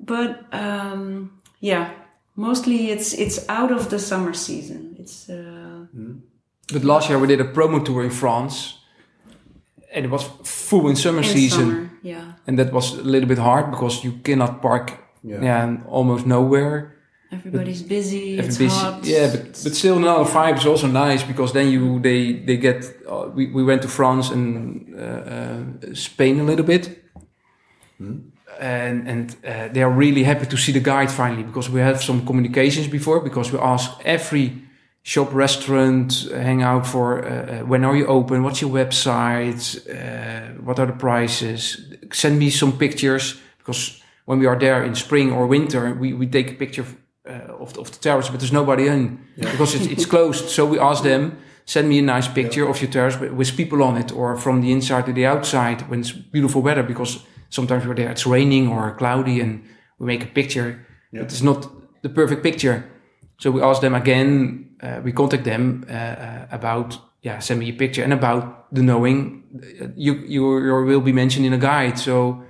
But um, yeah, mostly it's it's out of the summer season. It's uh, But last year we did a promo tour in France, and it was full in summer in season, summer. Yeah, and that was a little bit hard because you cannot park, Yeah. yeah, and almost nowhere. Everybody's busy. It's hot. Yeah, but but still another vibe is also nice because then you they they get. Uh, we we went to France and uh, uh, Spain a little bit, and and uh, they are really happy to see the guide finally because we have some communications before because we ask every shop restaurant uh, hang out for uh, when are you open what's your website uh, what are the prices send me some pictures because when we are there in spring or winter we, we take a picture of, the, of the terrace but there's nobody in. Because it's, it's closed. So we ask them send me a nice picture of your terrace with, with people on it or from the inside to the outside when it's beautiful weather because sometimes we're there it's raining or cloudy and we make a picture. Yeah. but it's not the perfect picture. So we ask them again uh, we contact them uh, uh, about yeah send me a picture and about the knowing you you you will be mentioned in a guide. So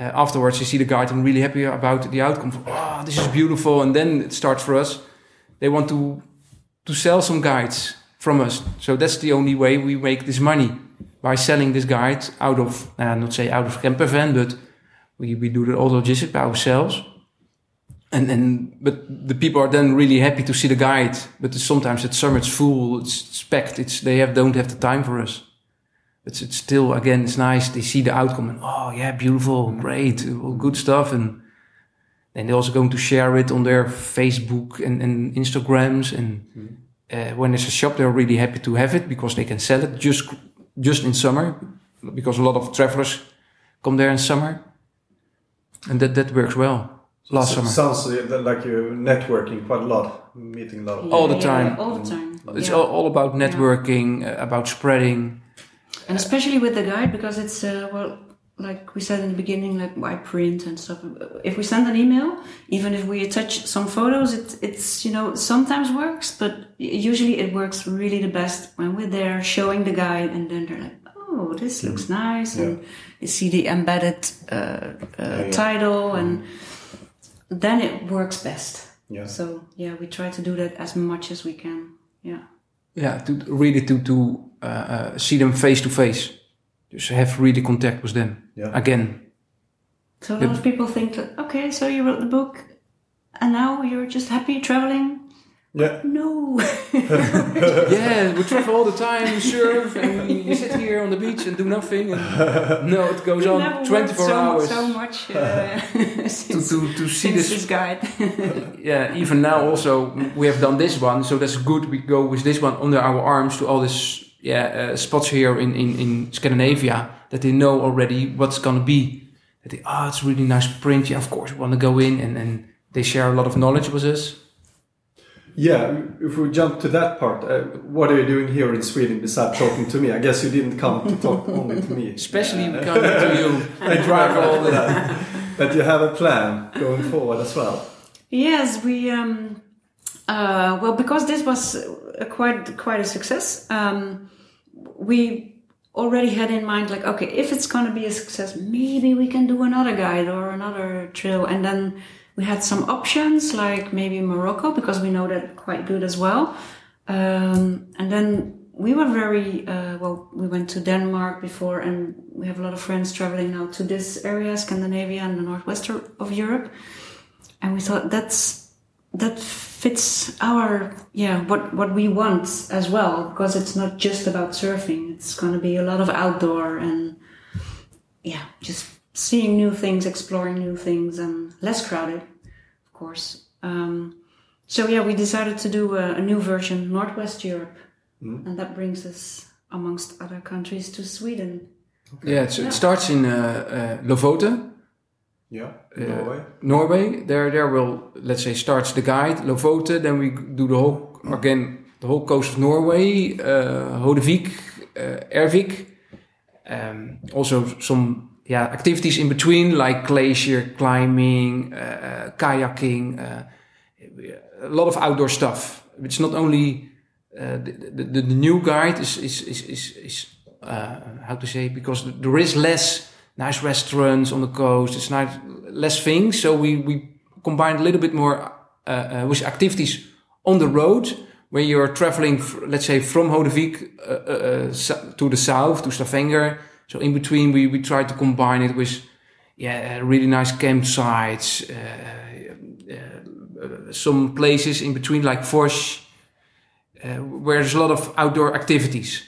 uh, afterwards you see the guide and really happy about the outcome oh this is beautiful and then it starts for us. They want to to sell some guides from us. So that's the only way we make this money by selling this guide out of uh, not say out of camper van but we, we do the all logistics by ourselves. And and but the people are then really happy to see the guide but sometimes at summer it's full it's packed it's they have don't have the time for us it's it's still again it's nice they see the outcome and oh yeah beautiful great good stuff and then they're also going to share it on their facebook and, and instagrams and uh, when there's a shop they're really happy to have it because they can sell it just just in summer because a lot of travelers come there in summer and that that works well last So- summer Sounds like you're networking quite a lot, meeting a lot of All the Yeah, time. all the time. It's Yeah. all, all about networking, uh, about spreading. And especially with the guide, because it's, uh, well, like we said in the beginning, like why print and stuff. If we send an email, even if we attach some photos, it, it's, you know, sometimes works, but usually it works really the best when we're there showing the guide and then they're like, oh, this looks nice. And you see the embedded uh, uh, yeah. title and then it works best. Yeah. So yeah, we try to do that as much as we can. Yeah. Yeah, to really to to uh, uh, see them face to face, just have really contact with them Yeah. again. So a lot of people think that okay, so you wrote the book, and now you're just happy traveling. Yeah. No, yeah, we travel all the time, we surf, and we, we sit here on the beach and do nothing. And no, it goes We've on never twenty worked four so, hours So much uh, to since, to to see since this this guide. yeah, even now also we have done this one, so that's good. We go with this one under our arms to all these yeah uh, spots here in, in in Scandinavia that they know already what's gonna be. That they oh it's really nice print. Yeah, of course we want to go in and and they share a lot of knowledge with us. Yeah, if we jump to that part, uh, what are you doing here in Sweden besides talking to me? I guess you didn't come to talk only to me. Especially Uh, coming to you and drive all the that. But you have a plan going forward as well. yes, we um, uh, well because this was a quite quite a success. Um, we already had in mind like okay, if it's going to be a success, maybe we can do another guide or another trail, and then we had some options like maybe Morocco because we know that quite good as well. Um, and then we were very uh, well. We went to Denmark before, and we have a lot of friends traveling now to this area, Scandinavia and the northwest of Europe. And we thought that's that fits our yeah what what we want as well because it's not just about surfing. It's going to be a lot of outdoor and yeah, just seeing new things, exploring new things, and less crowded, course. Um, so yeah, we decided to do a, a new version, Northwest Europe, Mm. and that brings us, amongst other countries, to Sweden. Yeah, it's, it starts in uh, uh, Lofoten, Yeah, Uh, Norway. Norway. There, there will let's say starts the guide Lofoten. Then we do the whole again the whole coast of Norway, uh, Hoddevik, uh, Ervik. Um, also some yeah activities in between like glacier climbing, uh, kayaking, uh, a lot of outdoor stuff. It's not only uh, the, the, the new guide is is is is, is uh, how to say because there is less nice restaurants on the coast. It's nice less things, so we we combined a little bit more with activities on the road when you're traveling, let's say from Hoddevik uh, uh, to the south to Stavanger. So in between, we we try to combine it with yeah really nice campsites, uh, uh, uh, some places in between like Fors uh, where there's a lot of outdoor activities.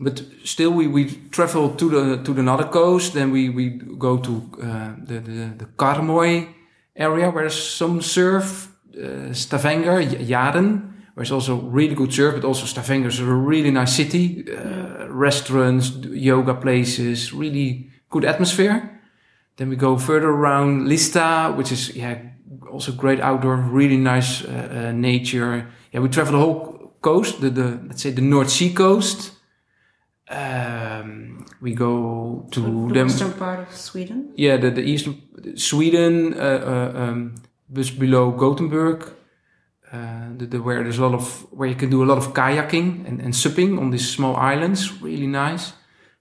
But still, we, we travel to the to the northern coast. Then we, we go to uh, the, the the Karmoy area where some surf. Uh, Stavanger, Jaren, where it's also really good surf. But also Stavanger is a really nice city. Uh, restaurants, yoga places, really good atmosphere. Then we go further around Lista, which is yeah also great outdoor, really nice uh, uh, nature. Yeah, we travel the whole coast, the, the let's say the North Sea coast. Um, we go to the western part of Sweden. Yeah, the, the eastern Sweden, uh, uh, um, just below Gothenburg, uh, the, the, where there's a lot of where you can do a lot of kayaking and, and supping on these small islands, really nice.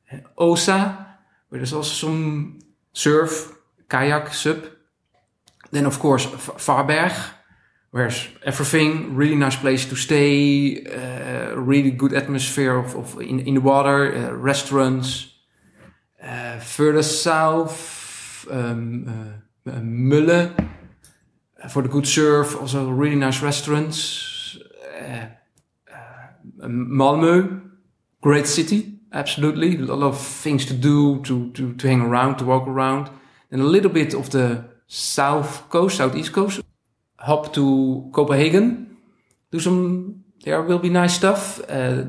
And Osa, where there's also some surf, kayak, sup. Then of course Varberg, where's everything, really nice place to stay, uh, really good atmosphere of, of in, in the water, uh, restaurants. Further south, um, Mölle for the good surf, also really nice restaurants. Uh, uh, Malmö, great city, absolutely. A lot of things to do, to, to, to hang around, to walk around. And a little bit of the south coast, southeast coast. Hop to Copenhagen, do some, there will be nice stuff. Uh,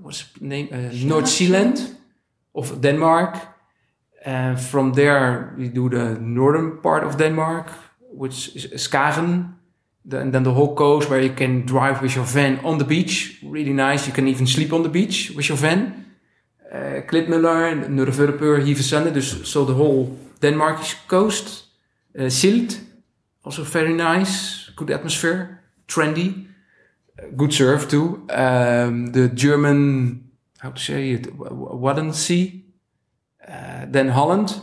what's the name? Uh, North Zealand of Denmark. And from there, we do the northern part of Denmark, which is Skagen. The, and then the whole coast where you can drive with your van on the beach. Really nice. You can even sleep on the beach with your van. Uh, Klitmøller, Nørrefjordur, Hvide Sande. Dus so the whole Denmark coast. Uh, Sylt, also very nice. Good atmosphere. Trendy. Uh, good surf too. Um, the German, how to say it, Wadden Sea. Uh, then Holland,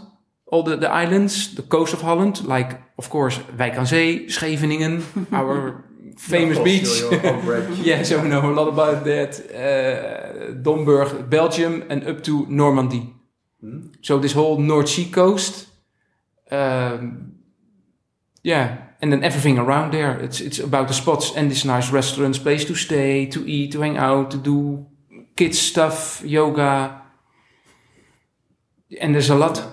all the, the islands, the coast of Holland, like of course Wijk aan Zee, Scheveningen, our famous beach. break. yes, we know a lot about that. Uh, Domburg, Belgium, and up to Normandy. Hmm? So this whole North Sea coast, um, yeah, and then everything around there. It's it's about the spots and these nice restaurants, place to stay, to eat, to hang out, to do kids stuff, yoga, and there's a lot.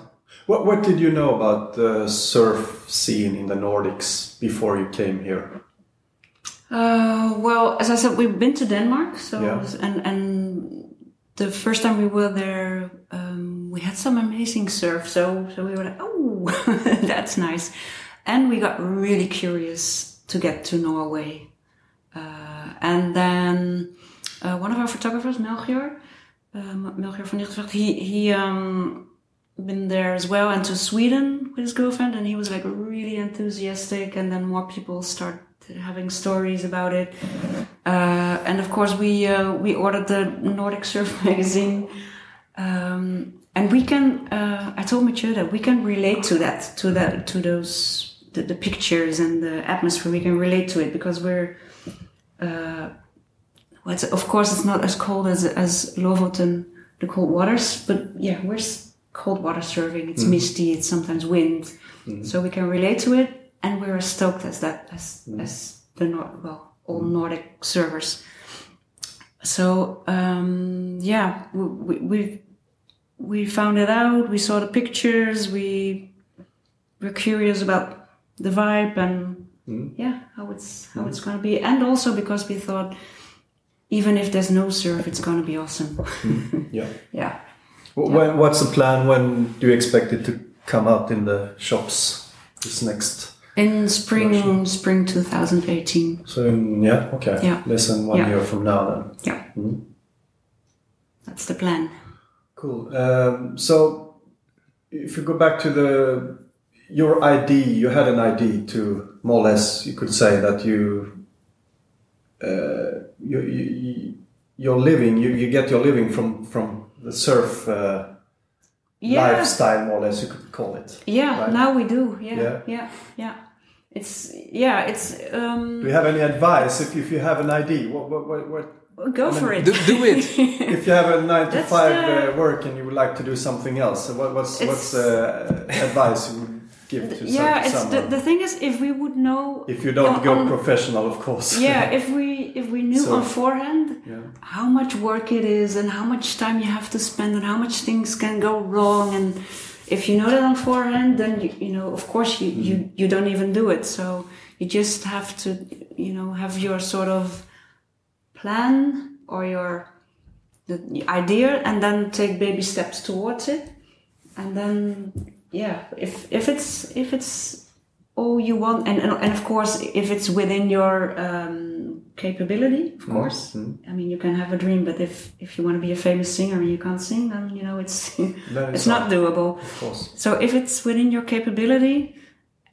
What, what did you know about the surf scene in the Nordics before you came here? Uh, well, as I said, we've been to Denmark, so Yeah. and and the first time we were there, um, we had some amazing surf. So so we were like, oh, that's nice, and we got really curious to get to Norway, uh, and then uh, one of our photographers, Melchior, um, Melchior van Lichtenveld, he he um, been there as well, and to Sweden with his girlfriend, and he was like really enthusiastic, and then more people start having stories about it. Uh, and of course, we uh, we ordered the Nordic Surf magazine, um, and we can. Uh, I told Mathieu that we can relate to that, to that, to those the, the pictures and the atmosphere. We can relate to it because we're. Uh, well, of course, it's not as cold as as Lofoten, the cold waters, but yeah, we're cold water surfing. It's mm-hmm. misty. It's sometimes wind, mm-hmm. so we can relate to it, and we're as stoked as that as mm-hmm. as the Nor- well all Nordic surfers. So um, yeah, we, we we we found it out. We saw the pictures. We were curious about the vibe, and yeah how it's how it's going to be, and also because we thought even if there's no surf, it's going to be awesome. Yeah. yeah. Wh- When, what's the plan? When do you expect it to come out in the shops? This next. In spring, spring 2018. So yeah, okay. Yeah. Less than one Yeah. year from now, then. Yeah. That's the plan. Cool. Um, so, if you go back to the your ID, you had an ID to more or less, you could say that you, uh, you, you, you your living, you, you get your living from from the surf uh, Yeah. lifestyle, more or less, you could call it. Yeah, Right. now we do. Yeah, Yeah. yeah, yeah. It's yeah, it's um Do you have any advice if, if you have an ID? What, what, what, what go for it. Do, do it. if you have a nine to That's five the- uh, work and you would like to do something else? so What, what's what's uh, advice you would give to some- yeah, it's the, someone? the thing is if we would know if you don't on- go on- professional, of course. yeah, if we if we knew So- on forehand Yeah. how much work it is and how much time you have to spend and how much things can go wrong and if you know that on forehand then you, you know of course you, you mm-hmm. you don't even do it so you just have to you know have your sort of plan or your the idea and then take baby steps towards it and then yeah if if it's if it's all you want and and, and of course if it's within your um, capability of mm-hmm. course. Mm-hmm. I mean you can have a dream but if if you want to be a famous singer and you can't sing then you know it's it's not doable. Of course. so if it's within your capability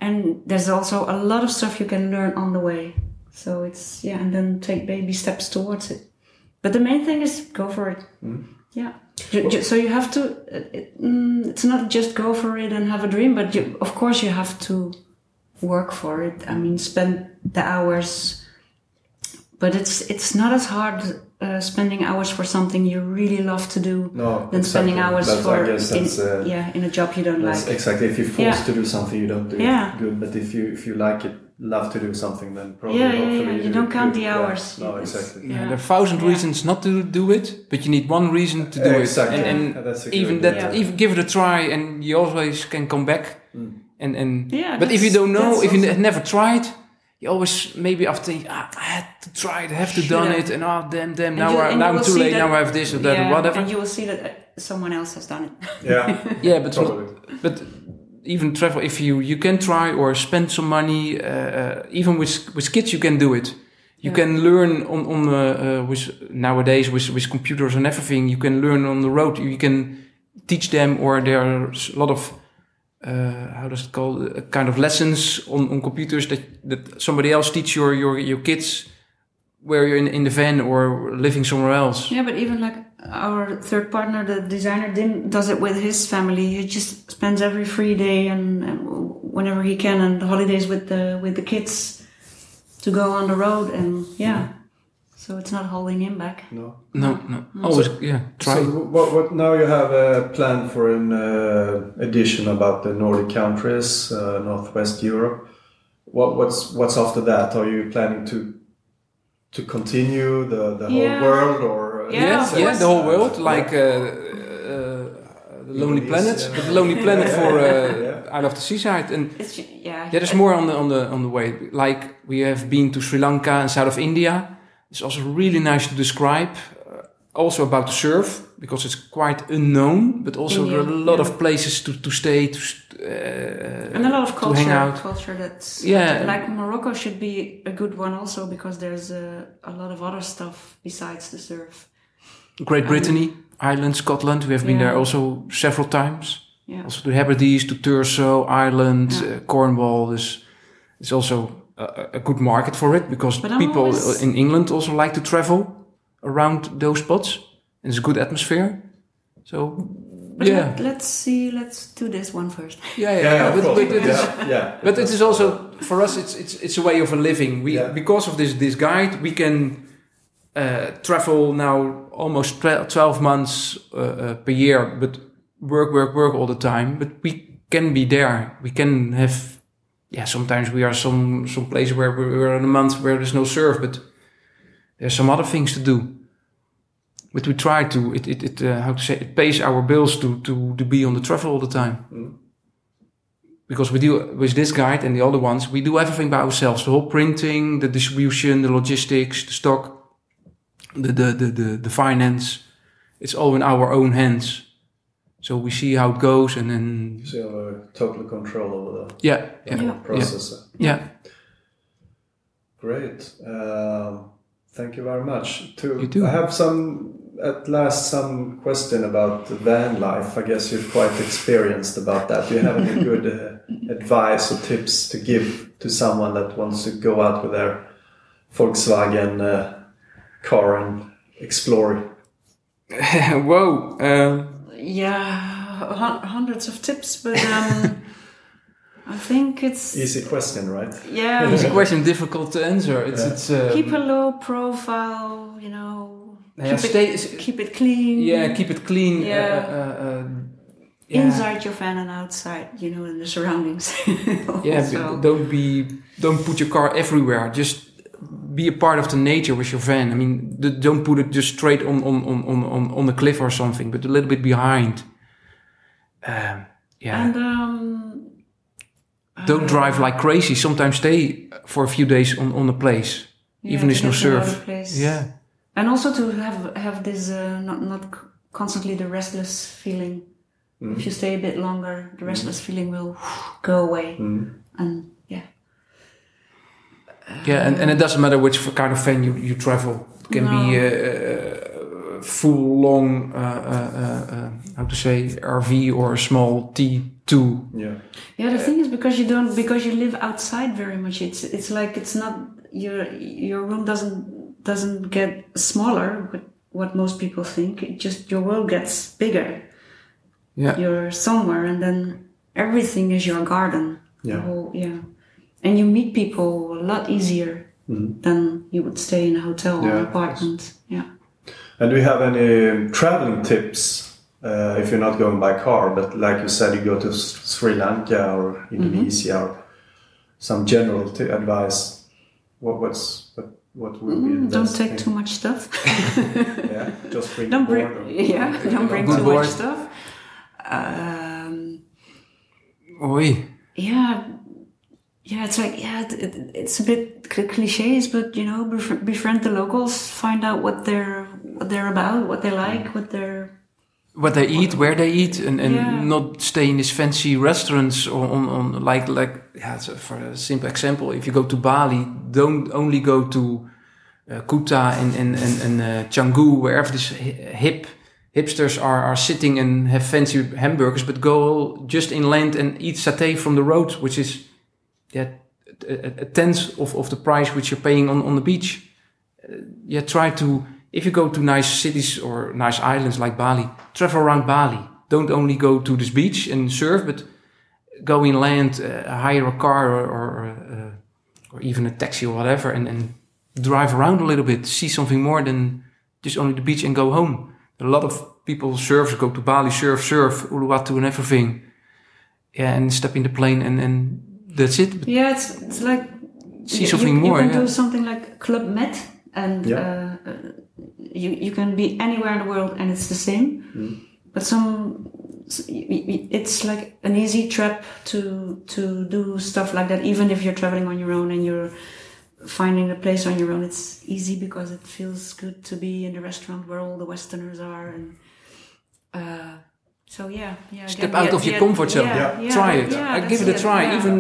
and there's also a lot of stuff you can learn on the way. So it's yeah and then take baby steps towards it. But the main thing is go for it. Mm-hmm. Yeah. Ju- ju- so you have to uh, it, mm, it's not just go for it and have a dream but you, of course you have to work for it i mean spend the hours but it's it's not as hard uh, spending hours for something you really love to do No, than spending hours That's- for in, uh, yeah in a job you don't like exactly. If you're forced Yeah. to do something, you don't do Yeah. it good. But if you if you like it, love to do something, then probably Yeah, yeah, yeah. You do don't count good. the Yeah. hours. No, exactly. Yeah, Yeah. there are a thousand Yeah. reasons not to do it, but you need one reason to do Exactly. it. And, and that's even good- that, Yeah. even give it a try, and you always can come back. And and Yeah, but if you don't know, if you also- ne- never tried, you always maybe after think, ah, I had to try it, I have to Should done have. it, and oh damn, damn, And now you- I, now I'm too late, that- now I have this or that yeah, or whatever. and you will see that uh, someone else has done it Yeah, yeah, but probably. but even travel if you you can try or spend some money uh, uh, even with with kids you can do it. You Yeah. can learn on on uh, uh, with nowadays with with computers and everything you can learn on the road. You can teach them or there are a lot of uh, how does it called uh, kind of lessons on, on computers that that somebody else teach your your your kids where you're in, in the van or living somewhere else. Yeah but even like our third partner the designer Dim does it with his family. He just spends every free day and, and whenever he can and the holidays with the with the kids to go on the road and yeah. So it's not holding him back. No. no no. always yeah try. So what, what now you have a plan for an uh, edition about the Nordic countries, uh, Northwest Europe. What, what's what's after that? Are you planning to to continue the, the whole Yeah. world or uh, Yeah, yeah, of yeah, the whole world, Yeah. like uh, uh, the Lonely Indonesia. Planet, but the Lonely Planet for uh, yeah, yeah. Out of the Seaside, and it's yeah yeah, there's more on the on the on the way. Like we have been to Sri Lanka and south of India. It's also really nice to describe. Uh, also about the surf because it's quite unknown, but also there are a lot yeah. of places to to stay to uh, and a lot of culture hang out. culture that's Yeah. like morocco should be a good one also because there's a, a lot of other stuff besides the surf Great Brittany, Ireland, Scotland. We have been Yeah. there also several times. yeah Also to Hebrides, to Thurso, Ireland, Yeah. uh, Cornwall. Is it's also a, a good market for it because people always- in England also like to travel around those spots. And it's a good atmosphere. So But yeah, let, let's see. Let's do this one first. yeah, yeah. Yeah, yeah, of but, but it is, yeah, yeah. but it is also for us. It's it's it's a way of a living. We Yeah. because of this this guide, we can uh, travel now almost twelve months uh, uh, per year, but work, work, work all the time. But we can be there. We can have. Yeah, sometimes we are some some place where we- we're in a month where there's no surf, but there's some other things to do. But we try to it it, it uh, how to say it pays our bills to to to be on the travel all the time. because we do with this guide and the other ones, we do everything by ourselves. The whole printing, the distribution, the logistics, the stock, the the the the, the finance. It's all in our own hands. So we see how it goes, and then So you have total control over the yeah, yeah, Yeah. yeah. Great. Um, thank you very much. To, You too. I have some, at last, some question about van life. I guess you're quite experienced about that. Do you have any good uh, advice or tips to give to someone that wants to go out with their Volkswagen uh, car and explore? Whoa. Um, Yeah, hun- hundreds of tips, but um, I think it's Easy question, right? yeah. it's a question difficult to answer. It's Yeah. it's uh, keep a low profile, you know. yeah, keep, stay, it, keep it clean. yeah, keep it clean. Yeah. Uh, uh, uh, yeah. Inside your van and outside, you know, in the surroundings. Yeah, So- don't be don't put your car everywhere. Just be a part of the nature with your van. I mean, the, don't put it just straight on on on on on on a cliff or something, but a little bit behind. Um, yeah. And um, don't uh, drive like crazy. Sometimes stay for a few days on on a place, yeah, even if no get surf. place. Yeah. and also to have have this uh, not not constantly the restless feeling. If you stay a bit longer, the restless feeling will go away, and yeah, Yeah, and, and it doesn't matter which kind of van you, you travel. It can be No. a, a full long, uh, uh, uh, uh, how to say, RV or a small T2. Yeah. yeah. The thing is because you don't because you live outside very much. It's it's like it's not your your room doesn't doesn't get smaller. But what most people think, it just your world gets bigger. Yeah. You're somewhere, and then everything is your garden. The Yeah. whole, yeah. And you meet people a lot easier mm-hmm. than you would stay in a hotel or Yeah, an apartment. Yeah. And do you have any um, traveling tips uh, if you're not going by car, but like you said, you go to Sri Lanka or Indonesia or some general t- advice? What what's what, what would be the Mm, don't take thing? too much stuff. Yeah, just bring don't bring, or- yeah, don't bring too board. much stuff. Um, Oi. yeah, yeah, it's like yeah, it, it, it's a bit cl- cliches, but you know, bef- befriend the locals, find out what they're what they're about, what they like, what they're What they eat, where they eat, and, and Yeah. not stay in these fancy restaurants or on, on like like yeah. So for a simple example, if you go to Bali, don't only go to uh, Kuta and and and, and uh, Canggu, wherever these hip hipsters are are sitting and have fancy hamburgers, but go just inland and eat satay from the road, which is yeah a, a- tenth of, of the price which you're paying on on the beach. Uh, yeah, try to if you go to nice cities or nice islands like Bali, travel around Bali. Don't only go to this beach and surf, but go inland, uh, hire a car or or, uh, or even a taxi or whatever, and, and drive around a little bit, see something more than just only the beach and go home. A lot of people surfers go to Bali, surf, surf, Uluwatu and everything. Yeah, and step in the plane and, and that's it. But yeah, it's it's like see you- something you, more. You can yeah. do something like Club Med, and Yeah. uh, uh, you you can be anywhere in the world, and it's the same. But some, it's like an easy trap to to do stuff like that. Even if you're traveling on your own and you're finding a place on your own, it's easy because it feels good to be in the restaurant where all the Westerners are, and uh, so yeah, yeah. Step again, out yeah, of your yeah, comfort zone. yeah, yeah, try it. yeah, I give it a try. yeah. Even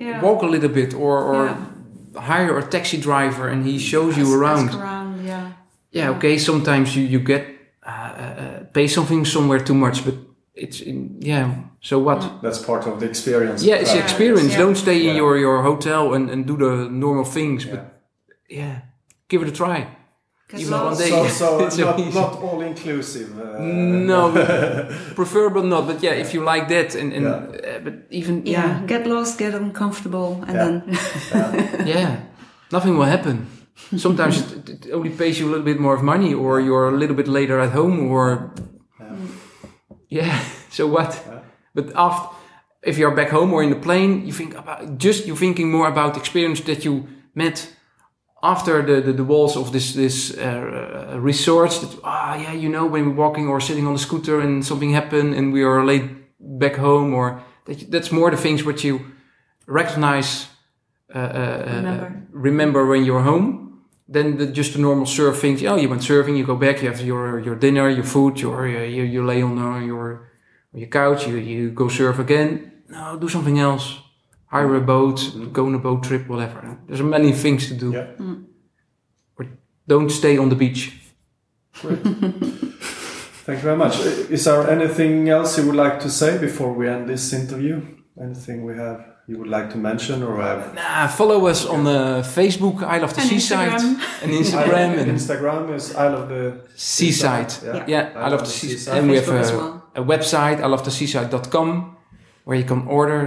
Yeah. walk a little bit or, or Yeah. hire a taxi driver and he shows you around. ask around, yeah. Yeah, okay. Sometimes you you get uh, uh, uh, pay something somewhere too much, but it's in, yeah. So what? That's part of the experience. Yeah, it's Uh, the experience. Yeah. Don't stay in Yeah. your your hotel and and do the normal things, but Yeah. yeah, give it a try. Get Even one day. So, so It's so not, not all inclusive. Uh, No, preferable not. But yeah, if you like that, and, and Yeah. uh, but even Yeah, yeah, get lost, get uncomfortable, and Yeah. then yeah, nothing will happen. Sometimes it, it only pays you a little bit more of money, or you're a little bit later at home, or yeah. So what? But after, if you're back home or in the plane, you think about just you're thinking more about the experience that you met after the the, the walls of this this uh, resorts. That ah yeah, you know when we're walking or sitting on the scooter and something happened and we are late back home, or That, that's more the things which you recognize, uh, uh, Remember. uh, remember when you're home. Then the, just the normal surf things. Oh, you went surfing, you go back, you have your your dinner, your food, your uh, you, you lay on uh, your on your couch, you you go surf again. No, do something else. Hire a boat, go on a boat trip, whatever. There's many things to do. Yeah. Or don't stay on the beach. Great. Thank you very much. Is there anything else you would like to say before we end this interview? Anything we have you would like to mention or have? Nah, follow us on the Facebook, I Love the And Seaside, Instagram. and Instagram, and Instagram is I Love the Seaside. Yeah. Yeah, I, love the seaside. And And we have Facebook as a, well. a website, I love the seaside.com, where you can order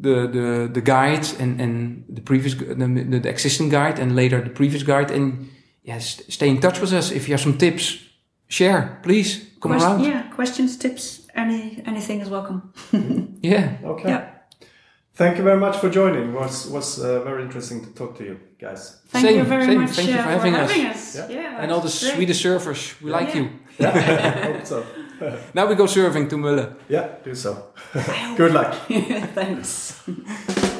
the the the guide and and the previous the, the existing guide and later the previous guide and yes, stay in touch with us if you have some tips. Share, please come Quest- around. Yeah, questions, tips, any anything is welcome. Yeah. Okay. Yeah. Thank you very much for joining. Was was uh, very interesting to talk to you guys. Thank Same, you very same. much Thank you uh, for having us. us. Yeah. Yeah, and all the great. Swedish surfers, we like Yeah. you. Yeah, hope so. Now we go surfing to Mölle. Yeah, do so. Good luck. Thanks.